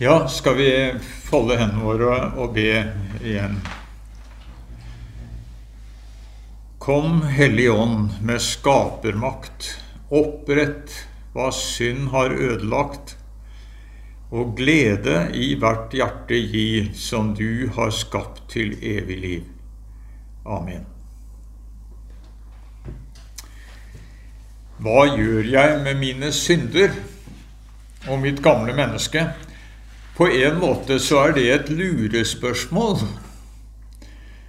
Ja, skal vi folde hendene våre og be igjen? Kom, Hellige Ånd, med skapermakt, opprett hva synd har ødelagt, og glede i hvert hjerte gi, som du har skapt til evig liv. Amen. Hva gjør jeg med mine synder og mitt gamle menneske? På en måte så er det et lurespørsmål.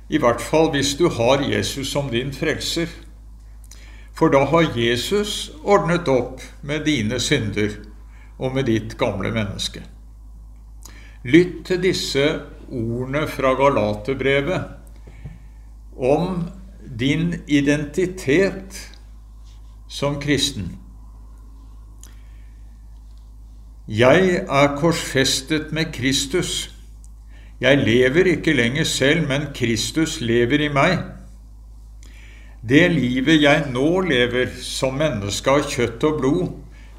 I hvert fall hvis du har Jesus som din frelser. For da har Jesus ordnet opp med dine synder og med ditt gamle menneske. Lytt til disse ordene fra Galaterbrevet om din identitet som kristen. Jeg er korsfestet med Kristus. Jeg lever ikke lenger selv, men Kristus lever i meg. Det livet jeg nå lever som menneske av kjøtt og blod,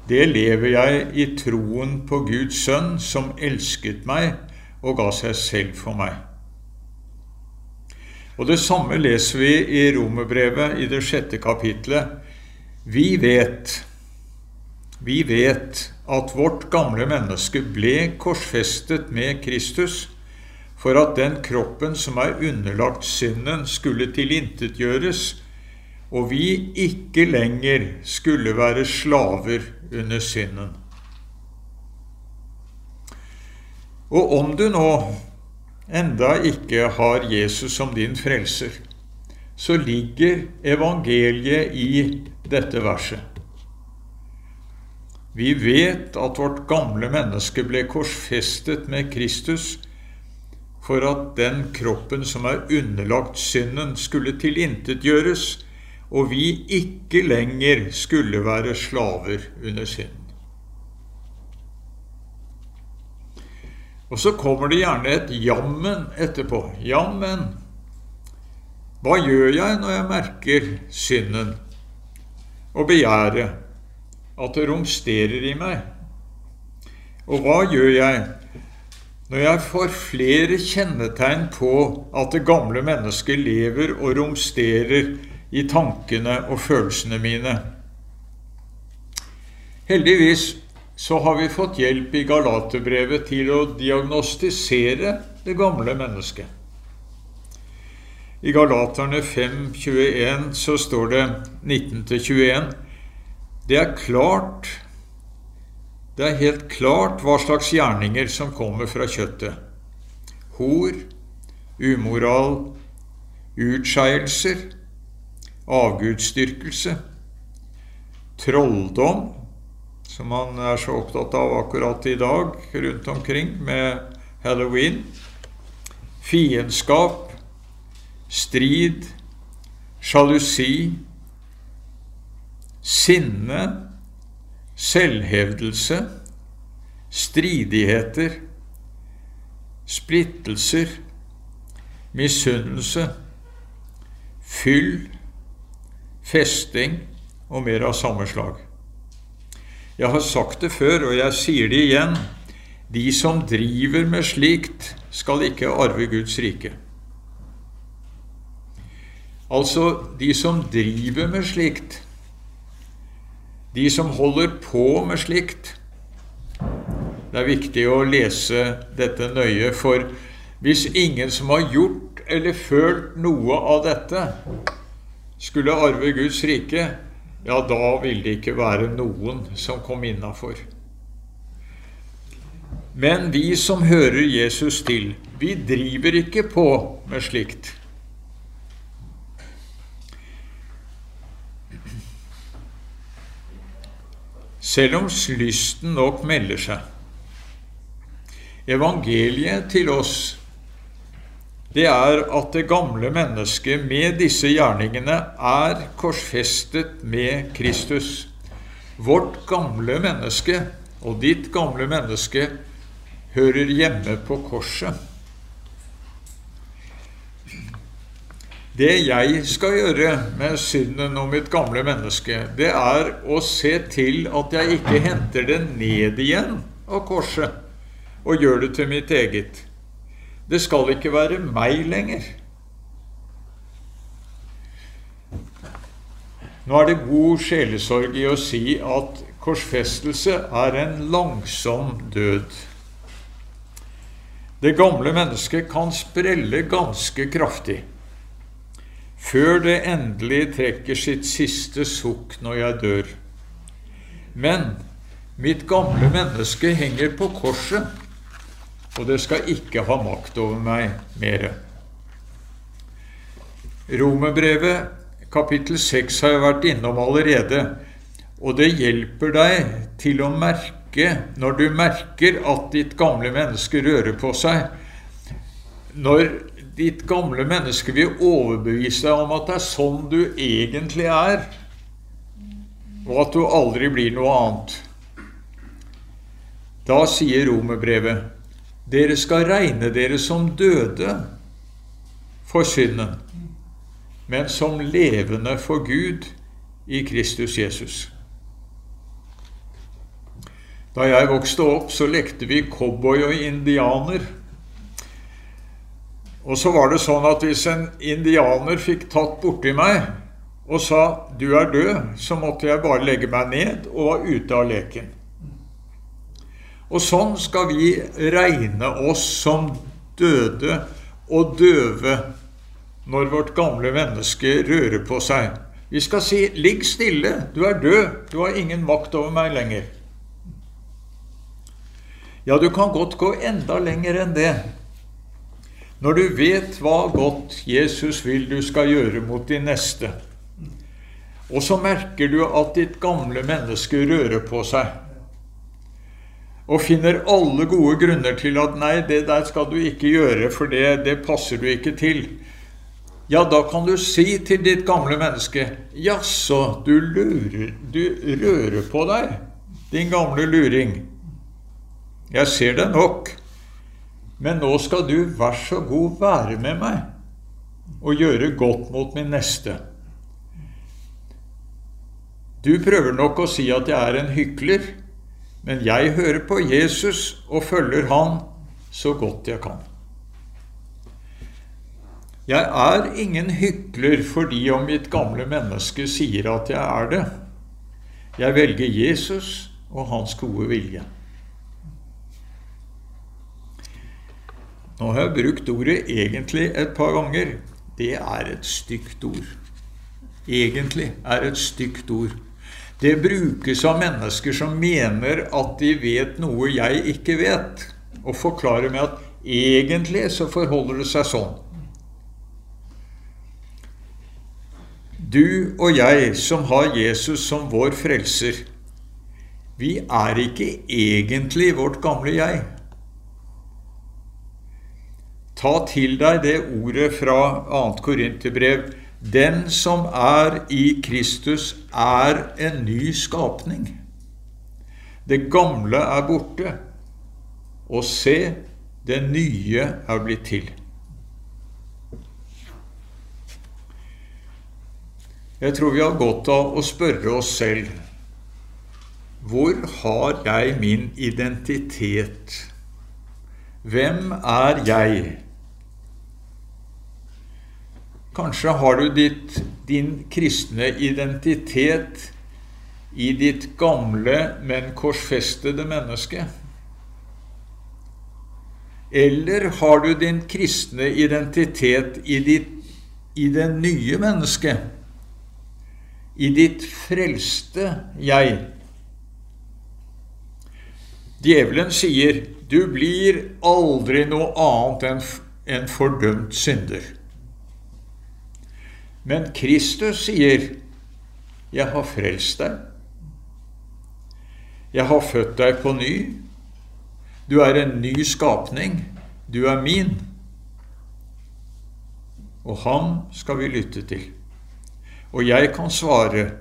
det lever jeg i troen på Guds sønn, som elsket meg og ga seg selv for meg. Og Det samme leser vi i Romerbrevet i det sjette kapitlet. Vi vet, vi vet at vårt gamle menneske ble korsfestet med Kristus for at den kroppen som er underlagt synden, skulle tilintetgjøres, og vi ikke lenger skulle være slaver under synden. Og om du nå enda ikke har Jesus som din frelser, så ligger evangeliet i dette verset. Vi vet at vårt gamle menneske ble korsfestet med Kristus for at den kroppen som er underlagt synden, skulle tilintetgjøres, og vi ikke lenger skulle være slaver under synden. Og så kommer det gjerne et jammen etterpå. Jammen, hva gjør jeg når jeg merker synden og begjæret? At det romsterer i meg. Og hva gjør jeg når jeg får flere kjennetegn på at det gamle mennesket lever og romsterer i tankene og følelsene mine? Heldigvis så har vi fått hjelp i Galaterbrevet til å diagnostisere det gamle mennesket. I Galaterne 5.21 så står det 19-21 det er klart Det er helt klart hva slags gjerninger som kommer fra kjøttet. Hor, umoral, utskeielser, avgudsdyrkelse, trolldom, som man er så opptatt av akkurat i dag rundt omkring med halloween, fiendskap, strid, sjalusi, sinne, selvhevdelse, stridigheter, splittelser, misunnelse, fyll, festing og mer av samme slag. Jeg har sagt det før, og jeg sier det igjen. De som driver med slikt, skal ikke arve Guds rike. Altså, de som driver med slikt, de som holder på med slikt Det er viktig å lese dette nøye, for hvis ingen som har gjort eller følt noe av dette, skulle arve Guds rike, ja, da vil det ikke være noen som kom innafor. Men vi som hører Jesus til, vi driver ikke på med slikt. Selv om lysten nok melder seg. Evangeliet til oss, det er at det gamle mennesket med disse gjerningene er korsfestet med Kristus. Vårt gamle menneske og ditt gamle menneske hører hjemme på korset. Det jeg skal gjøre med synden og mitt gamle menneske, det er å se til at jeg ikke henter det ned igjen av korset og gjør det til mitt eget. Det skal ikke være meg lenger. Nå er det god sjelesorg i å si at korsfestelse er en langsom død. Det gamle mennesket kan sprelle ganske kraftig før det endelig trekker sitt siste sukk når jeg dør. Men mitt gamle menneske henger på korset, og det skal ikke ha makt over meg mere. Romerbrevet kapittel 6 har jeg vært innom allerede, og det hjelper deg til å merke, når du merker at ditt gamle menneske rører på seg, når ditt gamle menneske vil overbevise deg om at det er sånn du egentlig er, og at du aldri blir noe annet. Da sier romerbrevet dere skal regne dere som døde for synden, men som levende for Gud i Kristus Jesus. Da jeg vokste opp, så lekte vi cowboy og indianer. Og så var det sånn at hvis en indianer fikk tatt borti meg og sa 'du er død', så måtte jeg bare legge meg ned og var ute av leken. Og sånn skal vi regne oss som døde og døve når vårt gamle menneske rører på seg. Vi skal si 'ligg stille, du er død, du har ingen makt over meg lenger'. Ja, du kan godt gå enda lenger enn det. Når du vet hva godt Jesus vil du skal gjøre mot din neste, og så merker du at ditt gamle menneske rører på seg, og finner alle gode grunner til at 'nei, det der skal du ikke gjøre, for det, det passer du ikke til', ja, da kan du si til ditt gamle menneske 'Jaså, du, du rører på deg, din gamle luring'. Jeg ser det nok. Men nå skal du, vær så god, være med meg og gjøre godt mot min neste. Du prøver nok å si at jeg er en hykler, men jeg hører på Jesus og følger Han så godt jeg kan. Jeg er ingen hykler fordi om mitt gamle menneske sier at jeg er det. Jeg velger Jesus og hans gode vilje. Nå har jeg brukt ordet 'egentlig' et par ganger. Det er et stygt ord. Egentlig er et stygt ord. Det brukes av mennesker som mener at de vet noe jeg ikke vet, og forklarer med at egentlig så forholder det seg sånn. Du og jeg som har Jesus som vår frelser, vi er ikke egentlig vårt gamle jeg. Ta til deg det ordet fra 2. Korinterbrev. Den som er i Kristus, er en ny skapning. Det gamle er borte, og se, det nye er blitt til. Jeg tror vi har godt av å spørre oss selv hvor har jeg min identitet? Hvem er jeg? Kanskje har du ditt, din kristne identitet i ditt gamle, men korsfestede menneske. Eller har du din kristne identitet i, ditt, i det nye mennesket? I ditt frelste jeg? Djevelen sier du blir aldri noe annet enn en fordømt synder. Men Kristus sier, 'Jeg har frelst deg'. Jeg har født deg på ny. Du er en ny skapning. Du er min. Og ham skal vi lytte til. Og jeg kan svare,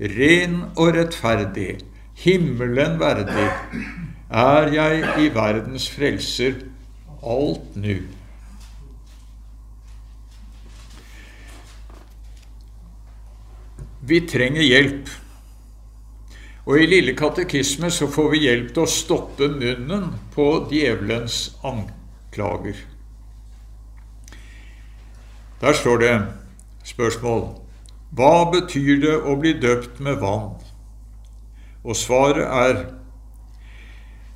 ren og rettferdig, himmelen verdig, er jeg i verdens frelser alt nu. Vi trenger hjelp. Og i Lille katekisme så får vi hjelp til å stoppe munnen på djevelens anklager. Der står det spørsmål Hva betyr det å bli døpt med vann? Og svaret er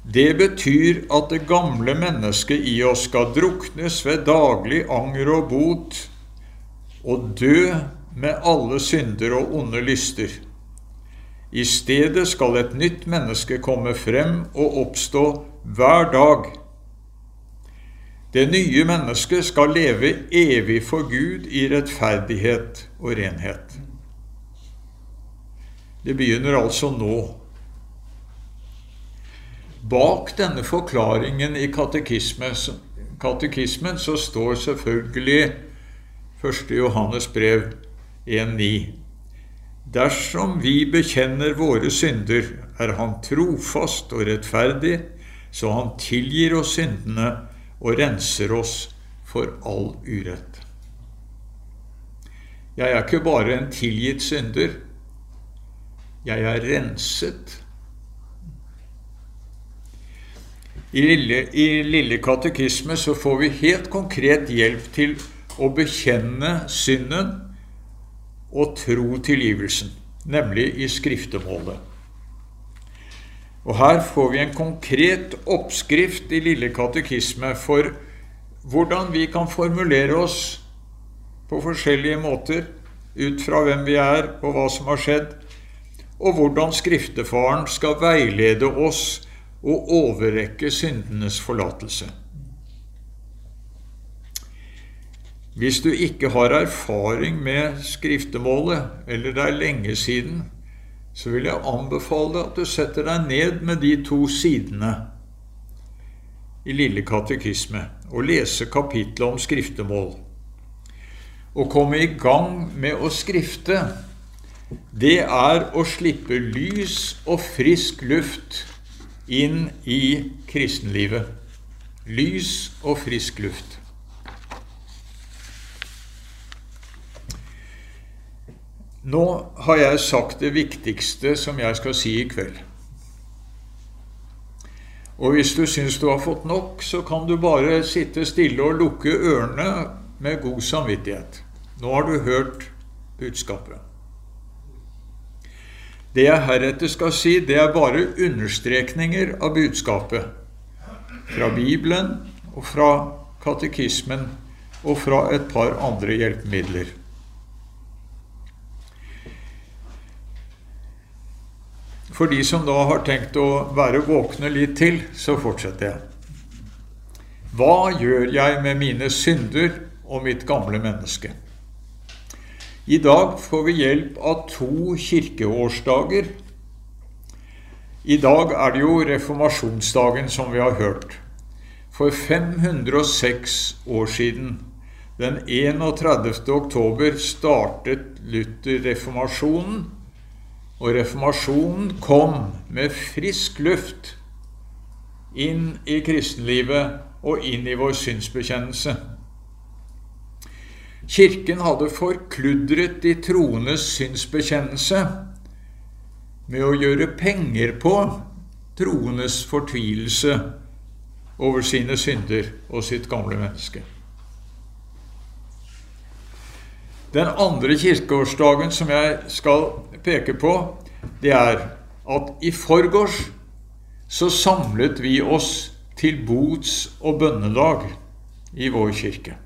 det betyr at det gamle mennesket i oss skal druknes ved daglig anger og bot og dø med alle synder og onde lyster. I stedet skal et nytt menneske komme frem og oppstå hver dag. Det nye mennesket skal leve evig for Gud i rettferdighet og renhet. Det begynner altså nå. Bak denne forklaringen i katekismen, katekismen så står selvfølgelig 1. Johannes brev 1,9. Dersom vi bekjenner våre synder, er Han trofast og rettferdig, så Han tilgir oss syndene og renser oss for all urett. Jeg er ikke bare en tilgitt synder. Jeg er renset I lille, I lille katekisme så får vi helt konkret hjelp til å bekjenne synden og tro tilgivelsen, nemlig i skriftemålet. Og Her får vi en konkret oppskrift i Lille katekisme for hvordan vi kan formulere oss på forskjellige måter ut fra hvem vi er og hva som har skjedd, og hvordan Skriftefaren skal veilede oss og overrekke syndenes forlatelse. Hvis du ikke har erfaring med skriftemålet, eller det er lenge siden, så vil jeg anbefale at du setter deg ned med de to sidene i Lille katekisme og lese kapitlet om skriftemål. Å komme i gang med å skrifte, det er å slippe lys og frisk luft inn i kristenlivet. Lys og frisk luft. Nå har jeg sagt det viktigste som jeg skal si i kveld. Og hvis du syns du har fått nok, så kan du bare sitte stille og lukke ørene med god samvittighet. Nå har du hørt budskapet. Det jeg heretter skal si, det er bare understrekninger av budskapet. Fra Bibelen og fra katekismen og fra et par andre hjelpemidler. For de som da har tenkt å være våkne litt til, så fortsetter jeg. Hva gjør jeg med mine synder og mitt gamle menneske? I dag får vi hjelp av to kirkeårsdager. I dag er det jo reformasjonsdagen, som vi har hørt. For 506 år siden, den 31. oktober, startet Luther reformasjonen. Og reformasjonen kom med frisk luft inn i kristenlivet og inn i vår synsbekjennelse. Kirken hadde forkludret de troendes synsbekjennelse med å gjøre penger på troendes fortvilelse over sine synder og sitt gamle menneske. Den andre kirkeårsdagen som jeg skal peke på, det er at i forgårs så samlet vi oss til bots- og bønnedag i vår kirke.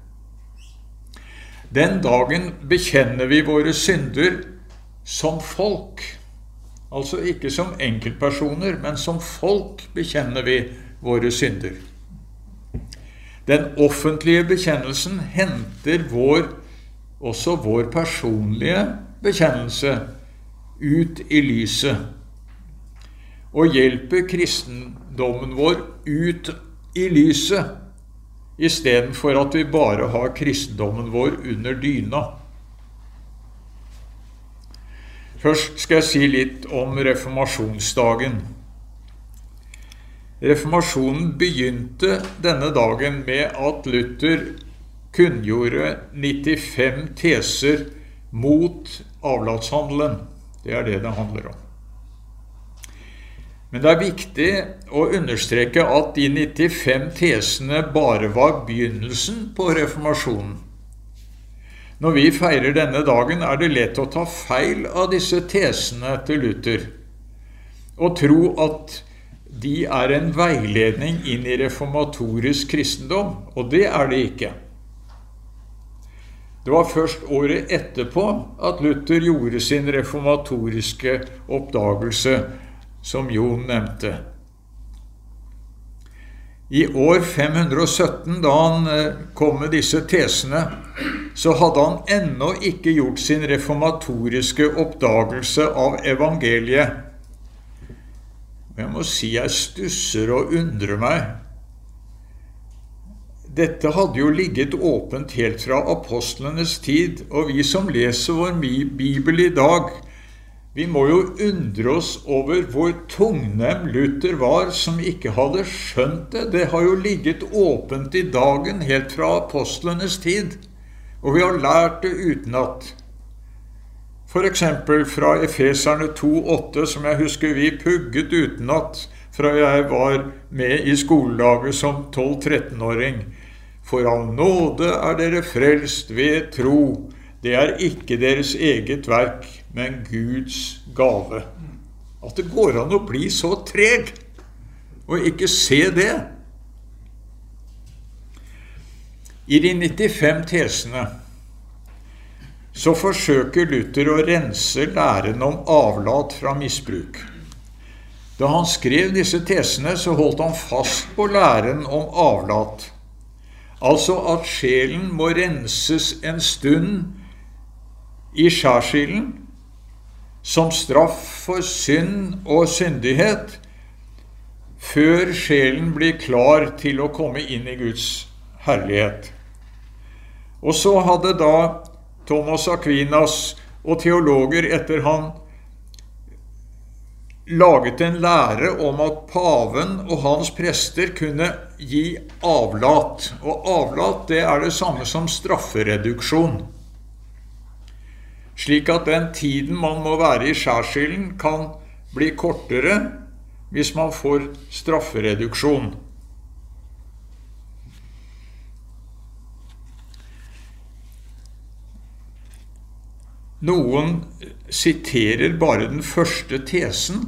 Den dagen bekjenner vi våre synder som folk. Altså ikke som enkeltpersoner, men som folk bekjenner vi våre synder. Den offentlige bekjennelsen henter vår, også vår personlige bekjennelse ut i lyset og hjelper kristendommen vår ut i lyset istedenfor at vi bare har kristendommen vår under dyna. Først skal jeg si litt om reformasjonsdagen. Reformasjonen begynte denne dagen med at Luther kunngjorde 95 teser mot avlatshandelen. Det er det det handler om. Men det er viktig å understreke at de 95 tesene bare var begynnelsen på reformasjonen. Når vi feirer denne dagen, er det lett å ta feil av disse tesene til Luther og tro at de er en veiledning inn i reformatorisk kristendom, og det er det ikke. Det var først året etterpå at Luther gjorde sin reformatoriske oppdagelse som Jon nevnte. I år 517, da han eh, kom med disse tesene, så hadde han ennå ikke gjort sin reformatoriske oppdagelse av evangeliet. Jeg må si jeg stusser og undrer meg. Dette hadde jo ligget åpent helt fra apostlenes tid, og vi som leser vår bibel i dag, vi må jo undre oss over hvor tungnem Luther var som ikke hadde skjønt det. Det har jo ligget åpent i dagen helt fra apostlenes tid, og vi har lært det utenat. F.eks. fra Efeserne 2,8, som jeg husker vi pugget utenat fra jeg var med i skolelaget som 12-13-åring. For av nåde er dere frelst ved tro. Det er ikke deres eget verk, men Guds gave. At det går an å bli så treg og ikke se det. I de 95 tesene så forsøker Luther å rense læren om avlat fra misbruk. Da han skrev disse tesene, så holdt han fast på læren om avlat. Altså at sjelen må renses en stund i skjærsilden som straff for synd og syndighet før sjelen blir klar til å komme inn i Guds herlighet. Og så hadde da Thomas Aquinas og teologer etter han laget en lære om at paven og hans prester kunne gi avlat. Og avlat det er det samme som straffereduksjon slik at den tiden man må være i skjærsilden, kan bli kortere hvis man får straffereduksjon. Noen siterer bare den første tesen,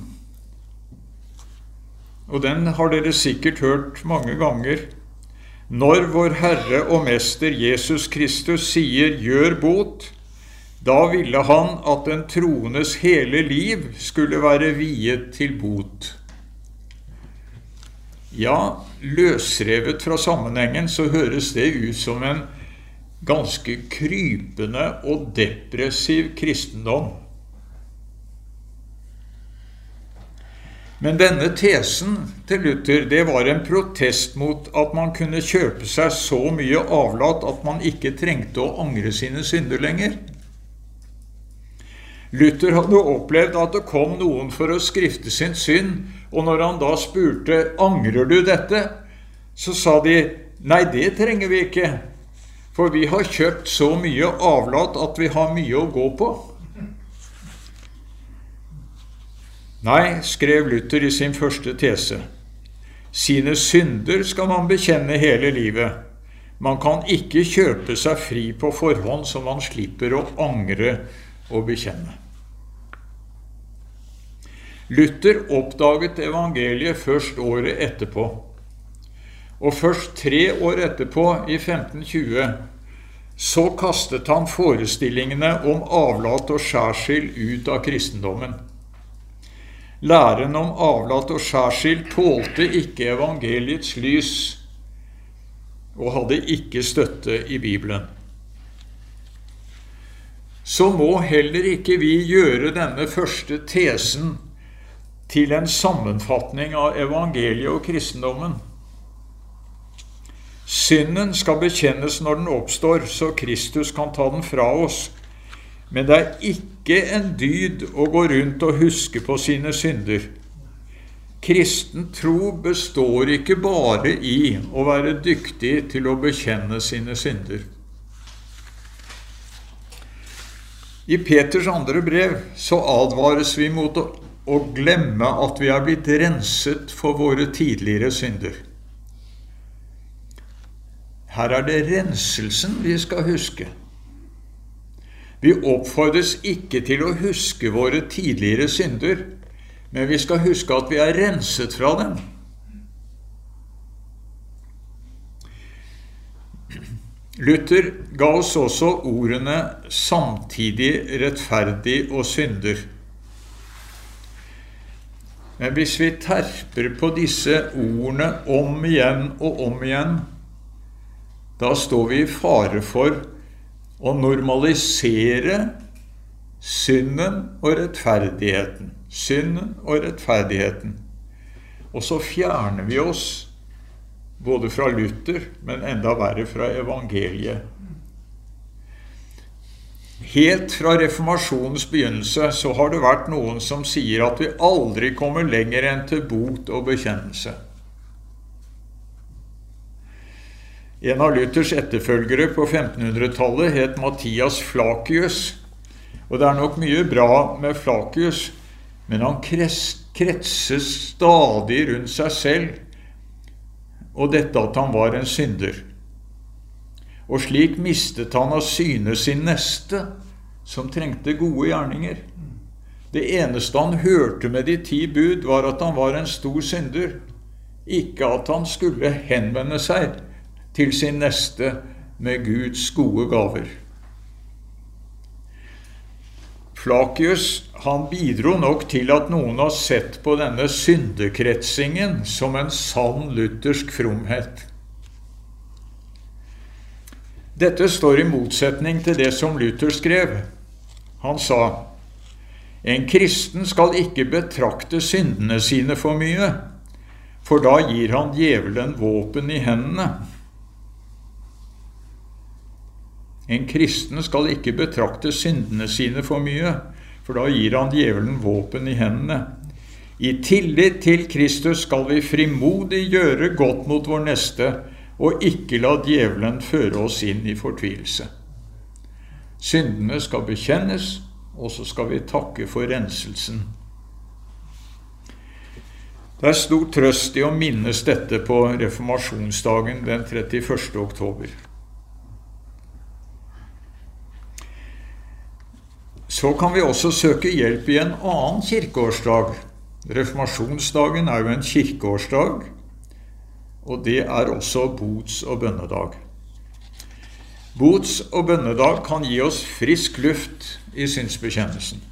og den har dere sikkert hørt mange ganger. Når Vår Herre og Mester Jesus Kristus sier 'gjør bot', da ville han at den troendes hele liv skulle være viet til bot. Ja, løsrevet fra sammenhengen så høres det ut som en ganske krypende og depressiv kristendom. Men denne tesen til Luther det var en protest mot at man kunne kjøpe seg så mye avlat at man ikke trengte å angre sine synder lenger. Luther hadde opplevd at det kom noen for å skrifte sin synd, og når han da spurte angrer du dette, så sa de nei, det trenger vi ikke, for vi har kjøpt så mye avlat at vi har mye å gå på. Nei, skrev Luther i sin første tese. Sine synder skal man bekjenne hele livet. Man kan ikke kjøpe seg fri på forhånd som man slipper å angre og bekjenne. Luther oppdaget evangeliet først året etterpå. Og først tre år etterpå, i 1520, så kastet han forestillingene om avlat og skjærsild ut av kristendommen. Læren om avlat og skjærsild tålte ikke evangeliets lys og hadde ikke støtte i Bibelen. Så må heller ikke vi gjøre denne første tesen til en sammenfatning av evangeliet og kristendommen. Synden skal bekjennes når den oppstår, så Kristus kan ta den fra oss. Men det er ikke en dyd å gå rundt og huske på sine synder. Kristen tro består ikke bare i å være dyktig til å bekjenne sine synder. I Peters andre brev så advares vi mot å glemme at vi er blitt renset for våre tidligere synder. Her er det renselsen vi skal huske. Vi oppfordres ikke til å huske våre tidligere synder, men vi skal huske at vi er renset fra dem. Luther ga oss også ordene 'samtidig rettferdig og synder'. Men hvis vi terper på disse ordene om igjen og om igjen, da står vi i fare for å normalisere synden og rettferdigheten. Synden og rettferdigheten. Og så fjerner vi oss både fra Luther, men enda verre fra evangeliet. Helt fra reformasjonens begynnelse så har det vært noen som sier at vi aldri kommer lenger enn til bot og bekjennelse. En av Luthers etterfølgere på 1500-tallet het Mathias Flakius. Og det er nok mye bra med Flakius, men han kretser stadig rundt seg selv og dette at han var en synder. Og slik mistet han av syne sin neste, som trengte gode gjerninger. Det eneste han hørte med de ti bud, var at han var en stor synder, ikke at han skulle henvende seg til sin neste med Guds gode gaver. Flakius han bidro nok til at noen har sett på denne syndekretsingen som en sann luthersk fromhet. Dette står i motsetning til det som Luther skrev. Han sa en kristen skal ikke betrakte syndene sine for mye, for da gir han djevelen våpen i hendene. En kristen skal ikke betrakte syndene sine for mye, for da gir han djevelen våpen i hendene. I tillit til Kristus skal vi frimodig gjøre godt mot vår neste, og ikke la djevelen føre oss inn i fortvilelse. Syndene skal bekjennes, og så skal vi takke for renselsen. Det er stor trøst i å minnes dette på reformasjonsdagen den 31. oktober. Så kan vi også søke hjelp i en annen kirkeårsdag. Reformasjonsdagen er jo en kirkeårsdag, og det er også bots- og bønnedag. Bots- og bønnedag kan gi oss frisk luft i synsbekjennelsen.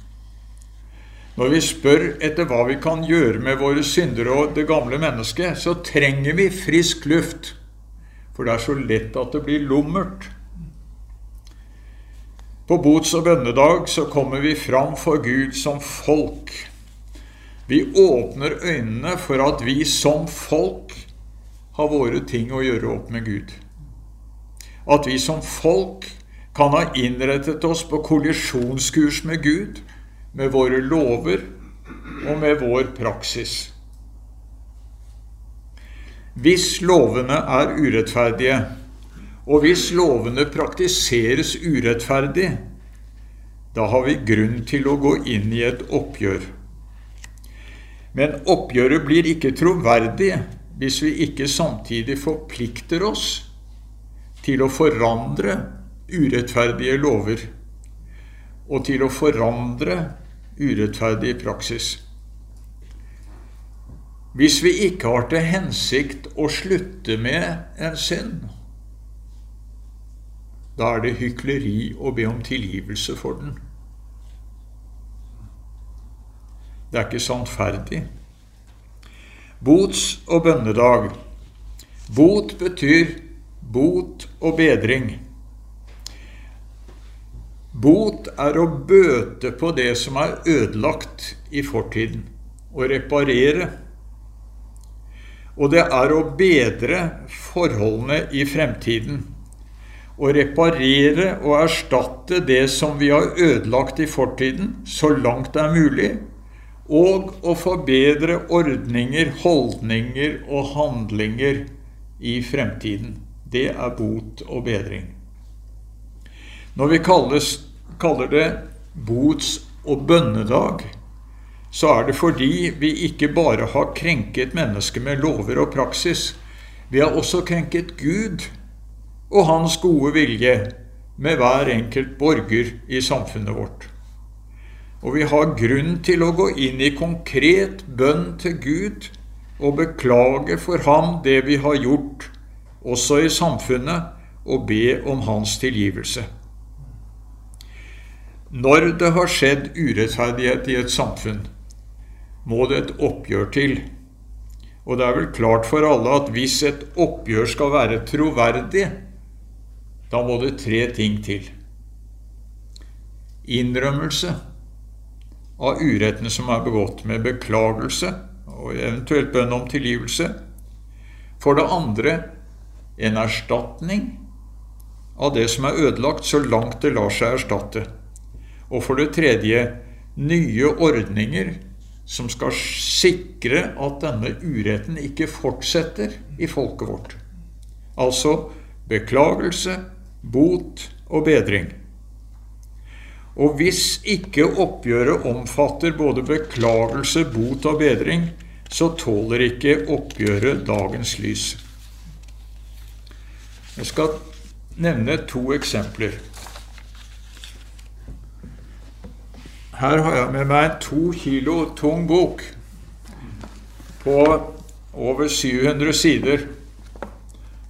Når vi spør etter hva vi kan gjøre med våre synder og det gamle mennesket, så trenger vi frisk luft, for det er så lett at det blir lummert. På bots- og bønnedag så kommer vi fram for Gud som folk. Vi åpner øynene for at vi som folk har våre ting å gjøre opp med Gud. At vi som folk kan ha innrettet oss på kollisjonskurs med Gud, med våre lover og med vår praksis. Hvis lovene er urettferdige, og hvis lovene praktiseres urettferdig, da har vi grunn til å gå inn i et oppgjør. Men oppgjøret blir ikke troverdig hvis vi ikke samtidig forplikter oss til å forandre urettferdige lover og til å forandre urettferdig praksis. Hvis vi ikke har til hensikt å slutte med en synd, da er det hykleri å be om tilgivelse for den. Det er ikke sannferdig. Bots- og bønnedag. Bot betyr bot og bedring. Bot er å bøte på det som er ødelagt i fortiden, å reparere. Og det er å bedre forholdene i fremtiden å reparere og erstatte det som vi har ødelagt i fortiden, så langt det er mulig, og å forbedre ordninger, holdninger og handlinger i fremtiden. Det er bot og bedring. Når vi kalles, kaller det bots- og bønnedag, så er det fordi vi ikke bare har krenket mennesket med lover og praksis, vi har også krenket Gud og Hans gode vilje med hver enkelt borger i samfunnet vårt. Og vi har grunn til å gå inn i konkret bønn til Gud og beklage for ham det vi har gjort, også i samfunnet, og be om hans tilgivelse. Når det har skjedd urettferdighet i et samfunn, må det et oppgjør til. Og det er vel klart for alle at hvis et oppgjør skal være troverdig, da må det tre ting til. Innrømmelse av urettene som er begått, med beklagelse og eventuelt bønn om tilgivelse. For det andre en erstatning av det som er ødelagt, så langt det lar seg erstatte. Og for det tredje nye ordninger som skal sikre at denne uretten ikke fortsetter i folket vårt. Altså beklagelse, bot og bedring. Og hvis ikke oppgjøret omfatter både beklagelse, bot og bedring, så tåler ikke oppgjøret dagens lys. Jeg skal nevne to eksempler. Her har jeg med meg en to kilo tung bok på over 700 sider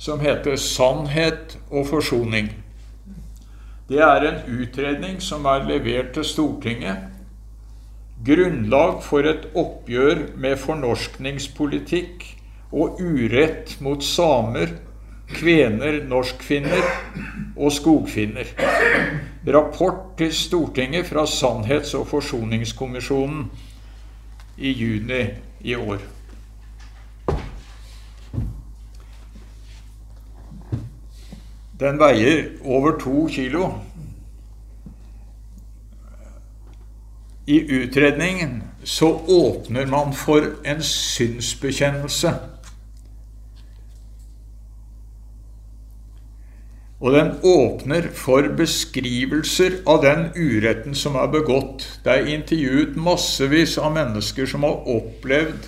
som heter 'Sannhet og forsoning'. Det er en utredning som er levert til Stortinget. Grunnlag for et oppgjør med fornorskningspolitikk og urett mot samer, kvener, norskfinner og skogfinner. Rapport til Stortinget fra Sannhets- og forsoningskommisjonen i juni i år. Den veier over to kilo. I utredningen så åpner man for en synsbekjennelse. Og den åpner for beskrivelser av den uretten som er begått. Det er intervjuet massevis av mennesker som har opplevd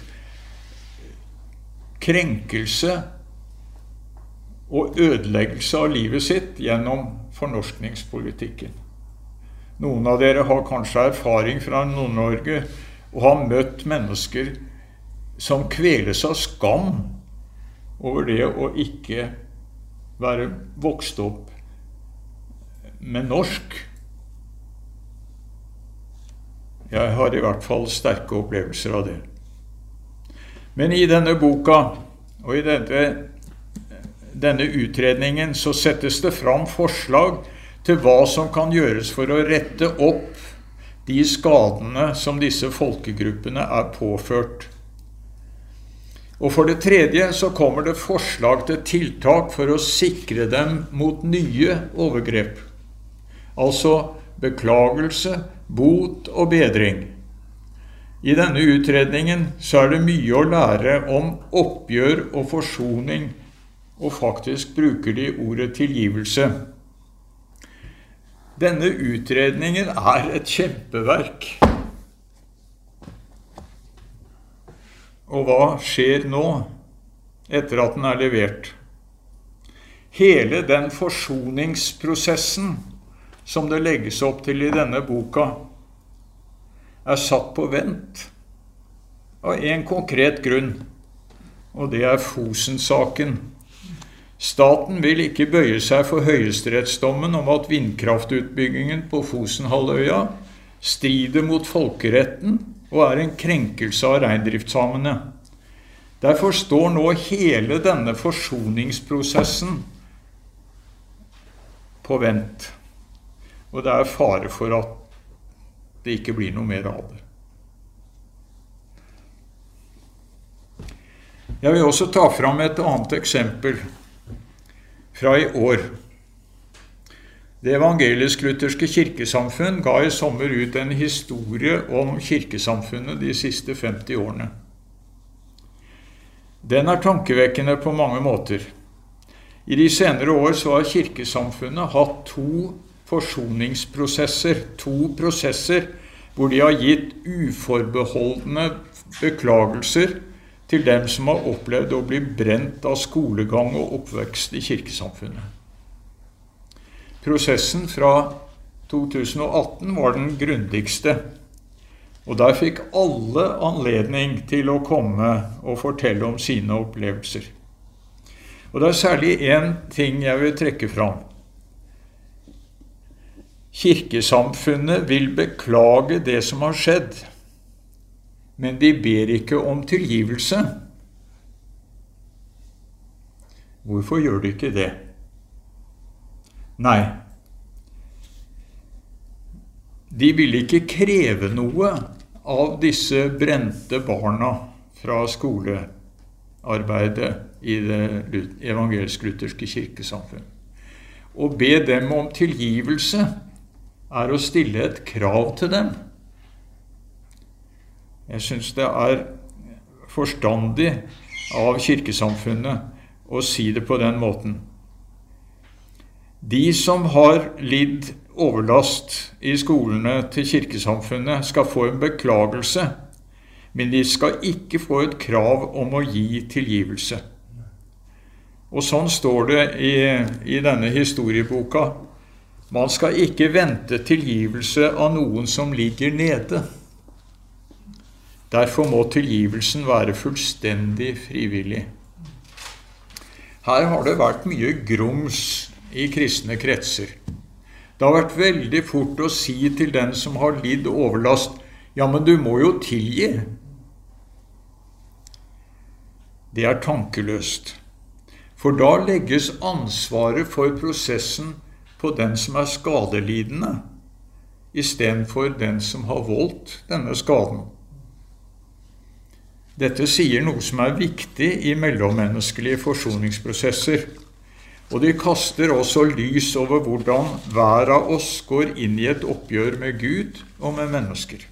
krenkelse og ødeleggelse av livet sitt gjennom fornorskningspolitikken. Noen av dere har kanskje erfaring fra Nord-Norge og har møtt mennesker som kveles av skam over det å ikke være vokst opp med norsk. Jeg har i hvert fall sterke opplevelser av det. Men i denne boka og i dette denne utredningen så settes det fram forslag til hva som kan gjøres for å rette opp de skadene som disse folkegruppene er påført. Og for det tredje så kommer det forslag til tiltak for å sikre dem mot nye overgrep. Altså beklagelse, bot og bedring. I denne utredningen så er det mye å lære om oppgjør og forsoning og faktisk bruker de ordet tilgivelse. Denne utredningen er et kjempeverk. Og hva skjer nå, etter at den er levert? Hele den forsoningsprosessen som det legges opp til i denne boka, er satt på vent av en konkret grunn, og det er Fosen-saken. Staten vil ikke bøye seg for høyesterettsdommen om at vindkraftutbyggingen på Fosenhalvøya strider mot folkeretten og er en krenkelse av reindriftssamene. Derfor står nå hele denne forsoningsprosessen på vent. Og det er fare for at det ikke blir noe mer av det. Jeg vil også ta fram et annet eksempel fra i år. Det evangelisk-lutherske kirkesamfunn ga i sommer ut en historie om kirkesamfunnet de siste 50 årene. Den er tankevekkende på mange måter. I de senere år så har kirkesamfunnet hatt to forsoningsprosesser, to prosesser hvor de har gitt uforbeholdne beklagelser til dem som har opplevd å bli brent av skolegang og oppvekst i kirkesamfunnet. Prosessen fra 2018 var den grundigste. Og der fikk alle anledning til å komme og fortelle om sine opplevelser. Og det er særlig én ting jeg vil trekke fram. Kirkesamfunnet vil beklage det som har skjedd, men de ber ikke om tilgivelse. Hvorfor gjør de ikke det? Nei, de vil ikke kreve noe av disse brente barna fra skolearbeidet i det evangelisk-lutherske kirkesamfunn. Å be dem om tilgivelse er å stille et krav til dem. Jeg syns det er forstandig av kirkesamfunnet å si det på den måten. De som har lidd overlast i skolene til kirkesamfunnet, skal få en beklagelse, men de skal ikke få et krav om å gi tilgivelse. Og sånn står det i, i denne historieboka. Man skal ikke vente tilgivelse av noen som ligger nede. Derfor må tilgivelsen være fullstendig frivillig. Her har det vært mye grums i kristne kretser. Det har vært veldig fort å si til den som har lidd overlast, ja, men du må jo tilgi. Det er tankeløst. For da legges ansvaret for prosessen på den som er skadelidende, istedenfor den som har voldt denne skaden. Dette sier noe som er viktig i mellommenneskelige forsoningsprosesser. Og de kaster også lys over hvordan hver av oss går inn i et oppgjør med Gud og med mennesker.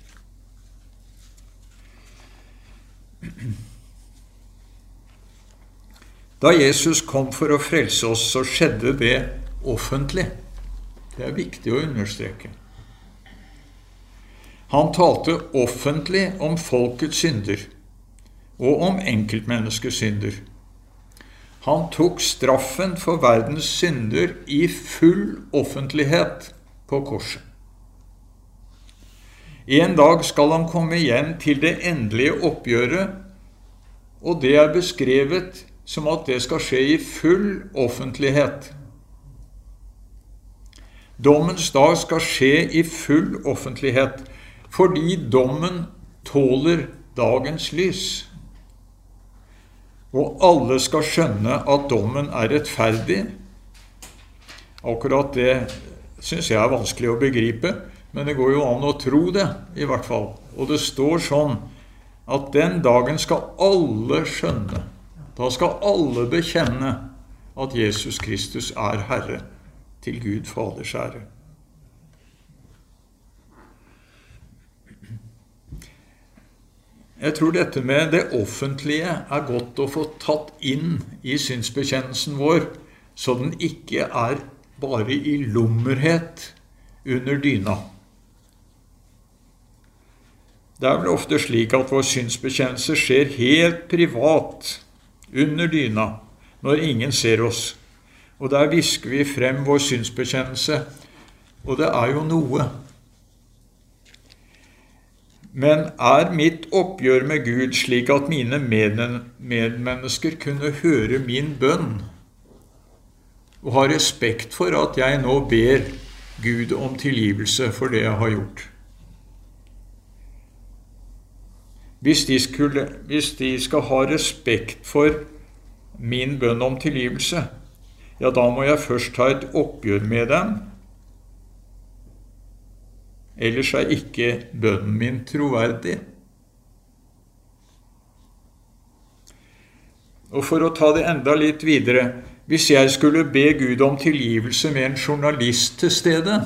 Da Jesus kom for å frelse oss, så skjedde det offentlig. Det er viktig å understreke. Han talte offentlig om folkets synder og om enkeltmenneskets synder. Han tok straffen for verdens synder i full offentlighet på korset. En dag skal han komme igjen til det endelige oppgjøret, og det er beskrevet som at det skal skje i full offentlighet. Dommens dag skal skje i full offentlighet fordi dommen tåler dagens lys. Og alle skal skjønne at dommen er rettferdig. Akkurat det syns jeg er vanskelig å begripe, men det går jo an å tro det, i hvert fall. Og det står sånn at den dagen skal alle skjønne. Da skal alle bekjenne at Jesus Kristus er Herre, til Gud Faders ære. Jeg tror dette med det offentlige er godt å få tatt inn i synsbekjennelsen vår, så den ikke er bare i lummerhet under dyna. Det er vel ofte slik at vår synsbekjennelse skjer helt privat, under dyna, når ingen ser oss. Og der visker vi frem vår synsbekjennelse, og det er jo noe. Men er mitt oppgjør med Gud slik at mine medmennesker kunne høre min bønn og ha respekt for at jeg nå ber Gud om tilgivelse for det jeg har gjort? Hvis de, skulle, hvis de skal ha respekt for min bønn om tilgivelse, ja, da må jeg først ta et oppgjør med dem Ellers er ikke bønnen min troverdig. Og for å ta det enda litt videre Hvis jeg skulle be Gud om tilgivelse med en journalist til stede,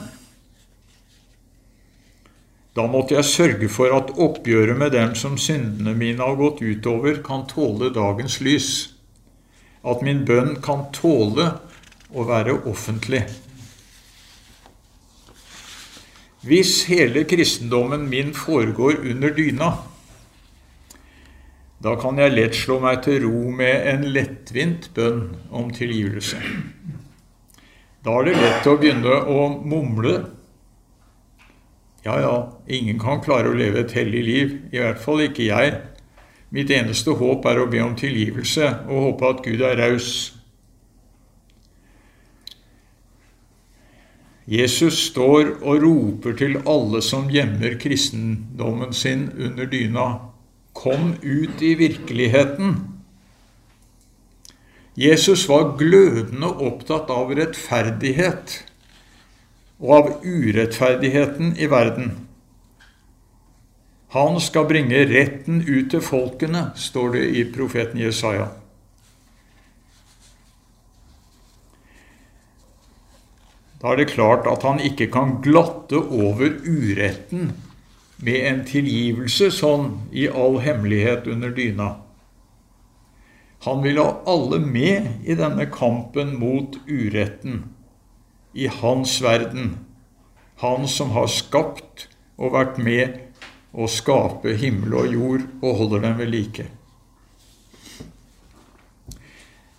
da måtte jeg sørge for at oppgjøret med dem som syndene mine har gått utover, kan tåle dagens lys. At min bønn kan tåle å være offentlig. Hvis hele kristendommen min foregår under dyna, da kan jeg lett slå meg til ro med en lettvint bønn om tilgivelse. Da er det lett å begynne å mumle. Ja, ja, ingen kan klare å leve et hellig liv, i hvert fall ikke jeg. Mitt eneste håp er å be om tilgivelse og håpe at Gud er raus. Jesus står og roper til alle som gjemmer kristendommen sin under dyna. Kom ut i virkeligheten. Jesus var glødende opptatt av rettferdighet og av urettferdigheten i verden. Han skal bringe retten ut til folkene, står det i profeten Jesaja. Da er det klart at han ikke kan glatte over uretten med en tilgivelse sånn i all hemmelighet under dyna. Han vil ha alle med i denne kampen mot uretten, i hans verden, han som har skapt og vært med å skape himmel og jord og holder dem ved like.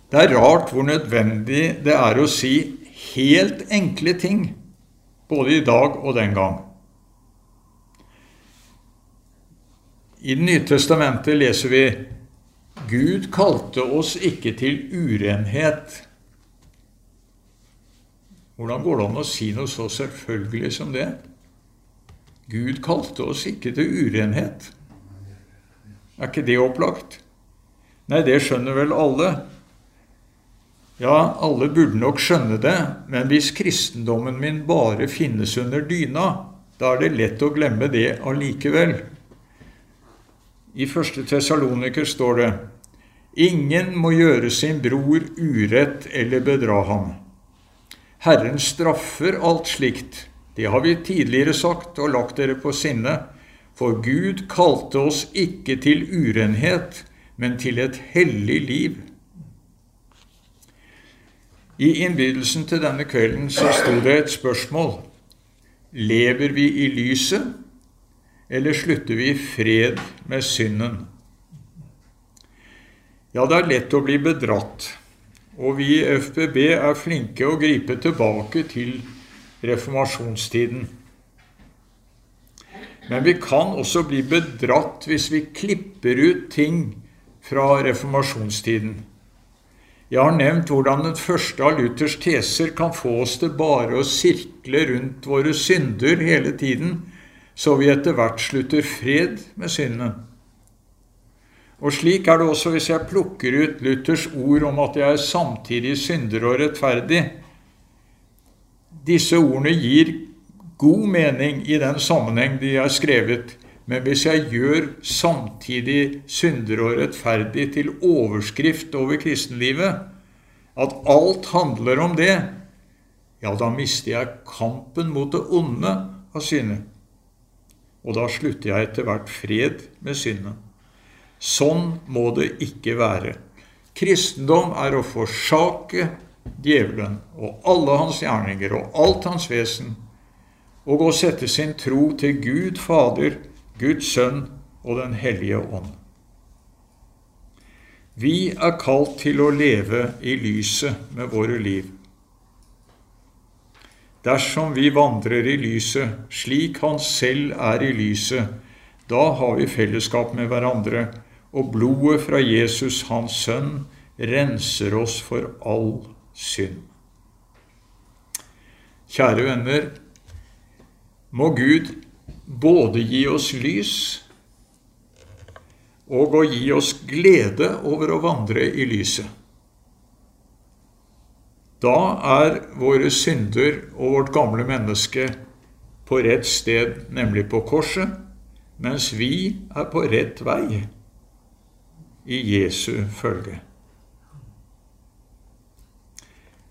Det er rart hvor nødvendig det er å si helt enkle ting, både i dag og den gang. I Det nye testamentet leser vi Gud kalte oss ikke til urenhet. Hvordan går det an å si noe så selvfølgelig som det? Gud kalte oss ikke til urenhet. Er ikke det opplagt? Nei, det skjønner vel alle. Ja, alle burde nok skjønne det, men hvis kristendommen min bare finnes under dyna, da er det lett å glemme det allikevel. I første Tessaloniker står det Ingen må gjøre sin bror urett eller bedra ham. Herren straffer alt slikt. Det har vi tidligere sagt og lagt dere på sinne. For Gud kalte oss ikke til urenhet, men til et hellig liv. I innbydelsen til denne kvelden så sto det et spørsmål. Lever vi i lyset, eller slutter vi i fred med synden? Ja, det er lett å bli bedratt, og vi i FBB er flinke å gripe tilbake til reformasjonstiden. Men vi kan også bli bedratt hvis vi klipper ut ting fra reformasjonstiden. Jeg har nevnt hvordan den første av Luthers teser kan få oss til bare å sirkle rundt våre synder hele tiden, så vi etter hvert slutter fred med synden. Og slik er det også hvis jeg plukker ut Luthers ord om at jeg er samtidig synder og rettferdig. Disse ordene gir god mening i den sammenheng de er skrevet, men hvis jeg gjør samtidig synder og rettferdig til overskrift over kristenlivet, at alt handler om det, ja, da mister jeg kampen mot det onde av synet. og da slutter jeg etter hvert fred med syndet. Sånn må det ikke være. Kristendom er å forsake djevelen og alle hans gjerninger og alt hans vesen, og å sette sin tro til Gud Fader, Guds Sønn og Den hellige ånd. Vi er kalt til å leve i lyset med våre liv. Dersom vi vandrer i lyset, slik Han selv er i lyset, da har vi fellesskap med hverandre, og blodet fra Jesus, Hans Sønn, renser oss for all synd. Kjære venner, må Gud både gi oss lys og å gi oss glede over å vandre i lyset. Da er våre synder og vårt gamle menneske på rett sted, nemlig på korset, mens vi er på rett vei i Jesu følge.